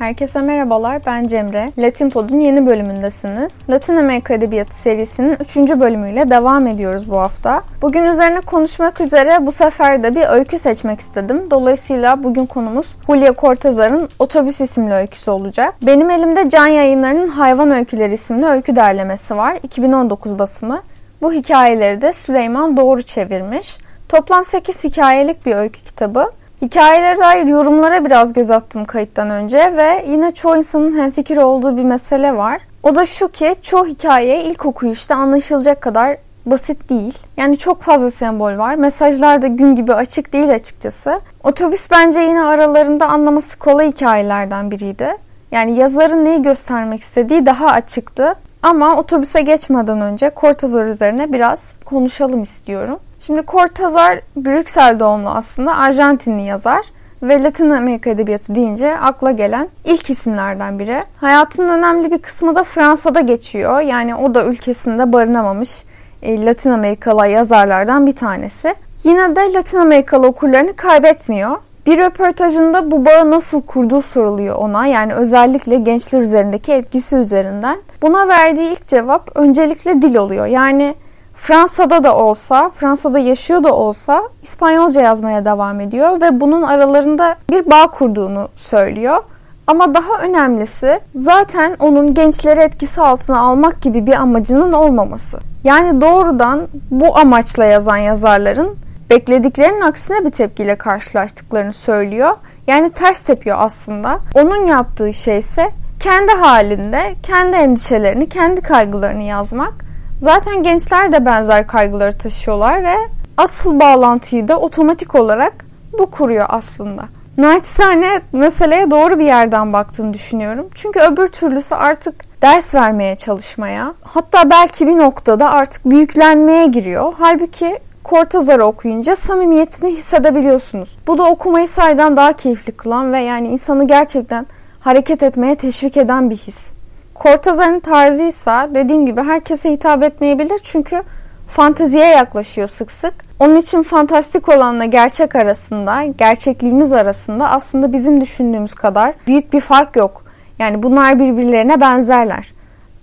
Herkese merhabalar, ben Cemre. Latin Pod'un yeni bölümündesiniz. Latin Amerika Edebiyatı serisinin 3. bölümüyle devam ediyoruz bu hafta. Bugün üzerine konuşmak üzere bu sefer de bir öykü seçmek istedim. Dolayısıyla bugün konumuz Julia Cortázar'ın Otobüs isimli öyküsü olacak. Benim elimde Can Yayınları'nın Hayvan Öyküleri isimli öykü derlemesi var. 2019 basımı. Bu hikayeleri de Süleyman Doğru çevirmiş. Toplam 8 hikayelik bir öykü kitabı. Hikayelere dair yorumlara biraz göz attım kayıttan önce ve yine çoğu insanın hemfikir olduğu bir mesele var. O da şu ki çoğu hikaye ilk okuyuşta anlaşılacak kadar basit değil. Yani çok fazla sembol var. Mesajlar da gün gibi açık değil açıkçası. Otobüs bence yine aralarında anlaması kolay hikayelerden biriydi. Yani yazarın neyi göstermek istediği daha açıktı. Ama otobüse geçmeden önce Cortázar üzerine biraz konuşalım istiyorum. Şimdi Cortázar Brüksel doğumlu aslında Arjantinli yazar ve Latin Amerika edebiyatı deyince akla gelen ilk isimlerden biri. Hayatının önemli bir kısmı da Fransa'da geçiyor. Yani o da ülkesinde barınamamış e, Latin Amerikalı yazarlardan bir tanesi. Yine de Latin Amerikalı okurlarını kaybetmiyor. Bir röportajında bu bağı nasıl kurduğu soruluyor ona. Yani özellikle gençler üzerindeki etkisi üzerinden. Buna verdiği ilk cevap öncelikle dil oluyor. Yani Fransa'da da olsa, Fransa'da yaşıyor da olsa İspanyolca yazmaya devam ediyor ve bunun aralarında bir bağ kurduğunu söylüyor. Ama daha önemlisi zaten onun gençleri etkisi altına almak gibi bir amacının olmaması. Yani doğrudan bu amaçla yazan yazarların beklediklerinin aksine bir tepkiyle karşılaştıklarını söylüyor. Yani ters tepiyor aslında. Onun yaptığı şey ise kendi halinde kendi endişelerini, kendi kaygılarını yazmak Zaten gençler de benzer kaygıları taşıyorlar ve asıl bağlantıyı da otomatik olarak bu kuruyor aslında. Naçizane meseleye doğru bir yerden baktığını düşünüyorum. Çünkü öbür türlüsü artık ders vermeye çalışmaya, hatta belki bir noktada artık büyüklenmeye giriyor. Halbuki Cortázar'ı okuyunca samimiyetini hissedebiliyorsunuz. Bu da okumayı saydan daha keyifli kılan ve yani insanı gerçekten hareket etmeye teşvik eden bir his. Cortázar'ın tarzı ise dediğim gibi herkese hitap etmeyebilir çünkü fanteziye yaklaşıyor sık sık. Onun için fantastik olanla gerçek arasında, gerçekliğimiz arasında aslında bizim düşündüğümüz kadar büyük bir fark yok. Yani bunlar birbirlerine benzerler.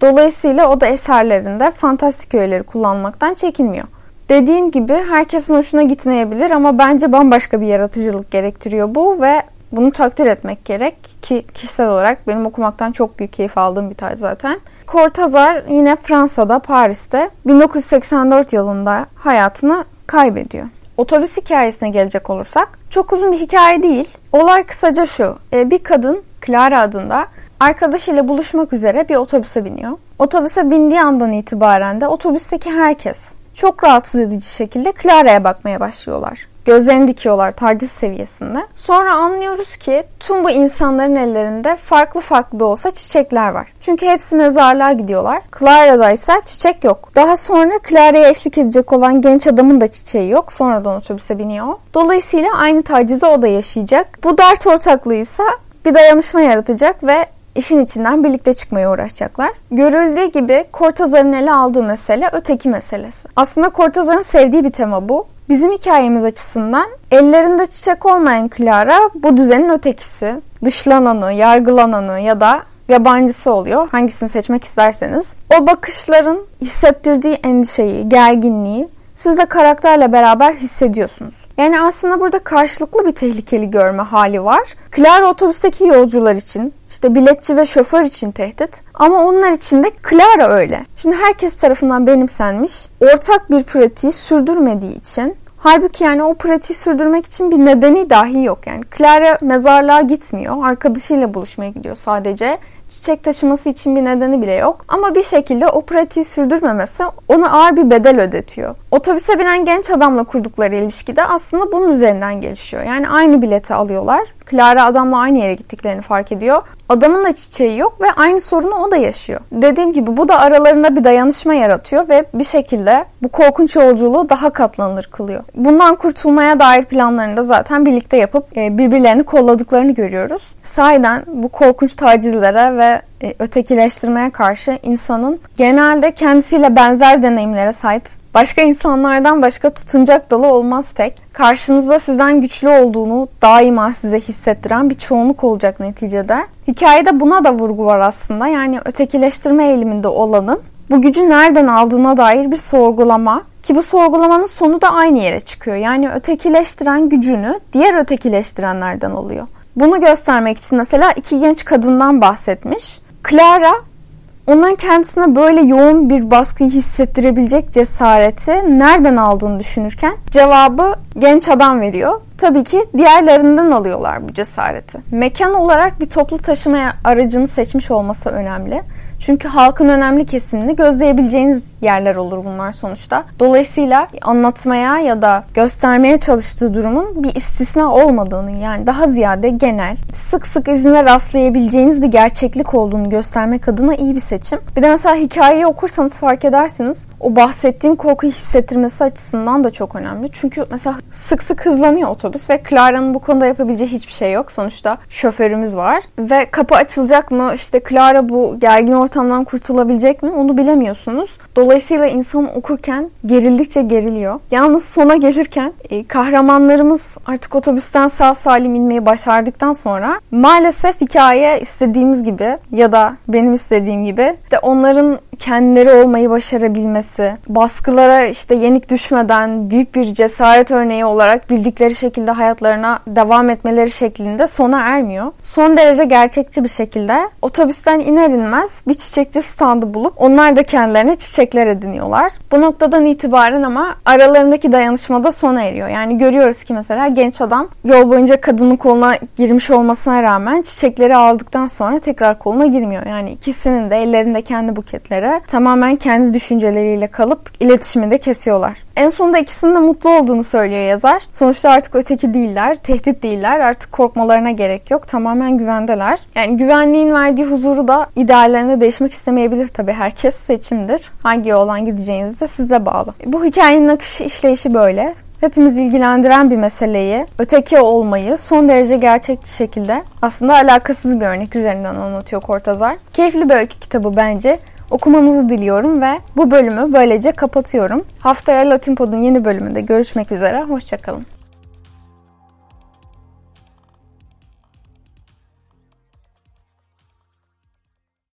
Dolayısıyla o da eserlerinde fantastik öğeleri kullanmaktan çekinmiyor. Dediğim gibi herkesin hoşuna gitmeyebilir ama bence bambaşka bir yaratıcılık gerektiriyor bu ve bunu takdir etmek gerek ki kişisel olarak benim okumaktan çok büyük keyif aldığım bir tarz zaten. Cortázar yine Fransa'da, Paris'te 1984 yılında hayatını kaybediyor. Otobüs hikayesine gelecek olursak çok uzun bir hikaye değil. Olay kısaca şu. E, bir kadın Clara adında arkadaşıyla buluşmak üzere bir otobüse biniyor. Otobüse bindiği andan itibaren de otobüsteki herkes çok rahatsız edici şekilde Clara'ya bakmaya başlıyorlar. Gözlerini dikiyorlar taciz seviyesinde. Sonra anlıyoruz ki tüm bu insanların ellerinde farklı farklı da olsa çiçekler var. Çünkü hepsi mezarlığa gidiyorlar. Clara'da ise çiçek yok. Daha sonra Clara'ya eşlik edecek olan genç adamın da çiçeği yok. Sonradan otobüse biniyor. Dolayısıyla aynı tacizi o da yaşayacak. Bu dert ortaklığı ise bir dayanışma yaratacak ve işin içinden birlikte çıkmaya uğraşacaklar. Görüldüğü gibi Cortázar'ın ele aldığı mesele öteki meselesi. Aslında Cortázar'ın sevdiği bir tema bu. Bizim hikayemiz açısından ellerinde çiçek olmayan Clara bu düzenin ötekisi. Dışlananı, yargılananı ya da yabancısı oluyor. Hangisini seçmek isterseniz. O bakışların hissettirdiği endişeyi, gerginliği siz de karakterle beraber hissediyorsunuz. Yani aslında burada karşılıklı bir tehlikeli görme hali var. Clara otobüsteki yolcular için, işte biletçi ve şoför için tehdit. Ama onlar için de Clara öyle. Şimdi herkes tarafından benimsenmiş, ortak bir pratiği sürdürmediği için Halbuki yani o pratiği sürdürmek için bir nedeni dahi yok. Yani Clara mezarlığa gitmiyor. Arkadaşıyla buluşmaya gidiyor sadece çiçek taşıması için bir nedeni bile yok. Ama bir şekilde o pratiği sürdürmemesi ona ağır bir bedel ödetiyor. Otobüse binen genç adamla kurdukları ilişki de aslında bunun üzerinden gelişiyor. Yani aynı bileti alıyorlar. Clara adamla aynı yere gittiklerini fark ediyor. Adamın da çiçeği yok ve aynı sorunu o da yaşıyor. Dediğim gibi bu da aralarında bir dayanışma yaratıyor ve bir şekilde bu korkunç yolculuğu daha katlanılır kılıyor. Bundan kurtulmaya dair planlarını da zaten birlikte yapıp e, birbirlerini kolladıklarını görüyoruz. Sahiden bu korkunç tacizlere ve e, ötekileştirmeye karşı insanın genelde kendisiyle benzer deneyimlere sahip Başka insanlardan başka tutunacak dalı olmaz pek. Karşınızda sizden güçlü olduğunu daima size hissettiren bir çoğunluk olacak neticede. Hikayede buna da vurgu var aslında. Yani ötekileştirme eğiliminde olanın bu gücü nereden aldığına dair bir sorgulama ki bu sorgulamanın sonu da aynı yere çıkıyor. Yani ötekileştiren gücünü diğer ötekileştirenlerden alıyor. Bunu göstermek için mesela iki genç kadından bahsetmiş. Clara onların kendisine böyle yoğun bir baskıyı hissettirebilecek cesareti nereden aldığını düşünürken cevabı genç adam veriyor. Tabii ki diğerlerinden alıyorlar bu cesareti. Mekan olarak bir toplu taşıma aracını seçmiş olması önemli. Çünkü halkın önemli kesimini gözleyebileceğiniz yerler olur bunlar sonuçta. Dolayısıyla anlatmaya ya da göstermeye çalıştığı durumun bir istisna olmadığını yani daha ziyade genel, sık sık izine rastlayabileceğiniz bir gerçeklik olduğunu göstermek adına iyi bir seçim. Bir de mesela hikayeyi okursanız fark edersiniz o bahsettiğim korku hissettirmesi açısından da çok önemli. Çünkü mesela sık sık hızlanıyor otobüs ve Clara'nın bu konuda yapabileceği hiçbir şey yok. Sonuçta şoförümüz var ve kapı açılacak mı? İşte Clara bu gergin ortamdan kurtulabilecek mi? Onu bilemiyorsunuz. Dolayısıyla insan okurken gerildikçe geriliyor. Yalnız sona gelirken e, kahramanlarımız artık otobüsten sağ salim inmeyi başardıktan sonra maalesef hikaye istediğimiz gibi ya da benim istediğim gibi de onların kendileri olmayı başarabilmesi, baskılara işte yenik düşmeden büyük bir cesaret örneği olarak bildikleri şekilde hayatlarına devam etmeleri şeklinde sona ermiyor. Son derece gerçekçi bir şekilde otobüsten iner inmez bir çiçekçi standı bulup onlar da kendilerine çiçekler ediniyorlar. Bu noktadan itibaren ama aralarındaki dayanışma da sona eriyor. Yani görüyoruz ki mesela genç adam yol boyunca kadının koluna girmiş olmasına rağmen çiçekleri aldıktan sonra tekrar koluna girmiyor. Yani ikisinin de ellerinde kendi buketleri göre tamamen kendi düşünceleriyle kalıp iletişimi de kesiyorlar. En sonunda ikisinin de mutlu olduğunu söylüyor yazar. Sonuçta artık öteki değiller, tehdit değiller. Artık korkmalarına gerek yok. Tamamen güvendeler. Yani güvenliğin verdiği huzuru da ideallerine değişmek istemeyebilir tabii. Herkes seçimdir. Hangi yoldan gideceğiniz de size bağlı. Bu hikayenin akışı işleyişi böyle hepimiz ilgilendiren bir meseleyi, öteki olmayı son derece gerçekçi şekilde aslında alakasız bir örnek üzerinden anlatıyor Kortazar. Keyifli bir öykü kitabı bence. Okumanızı diliyorum ve bu bölümü böylece kapatıyorum. Haftaya Latin Pod'un yeni bölümünde görüşmek üzere. Hoşçakalın.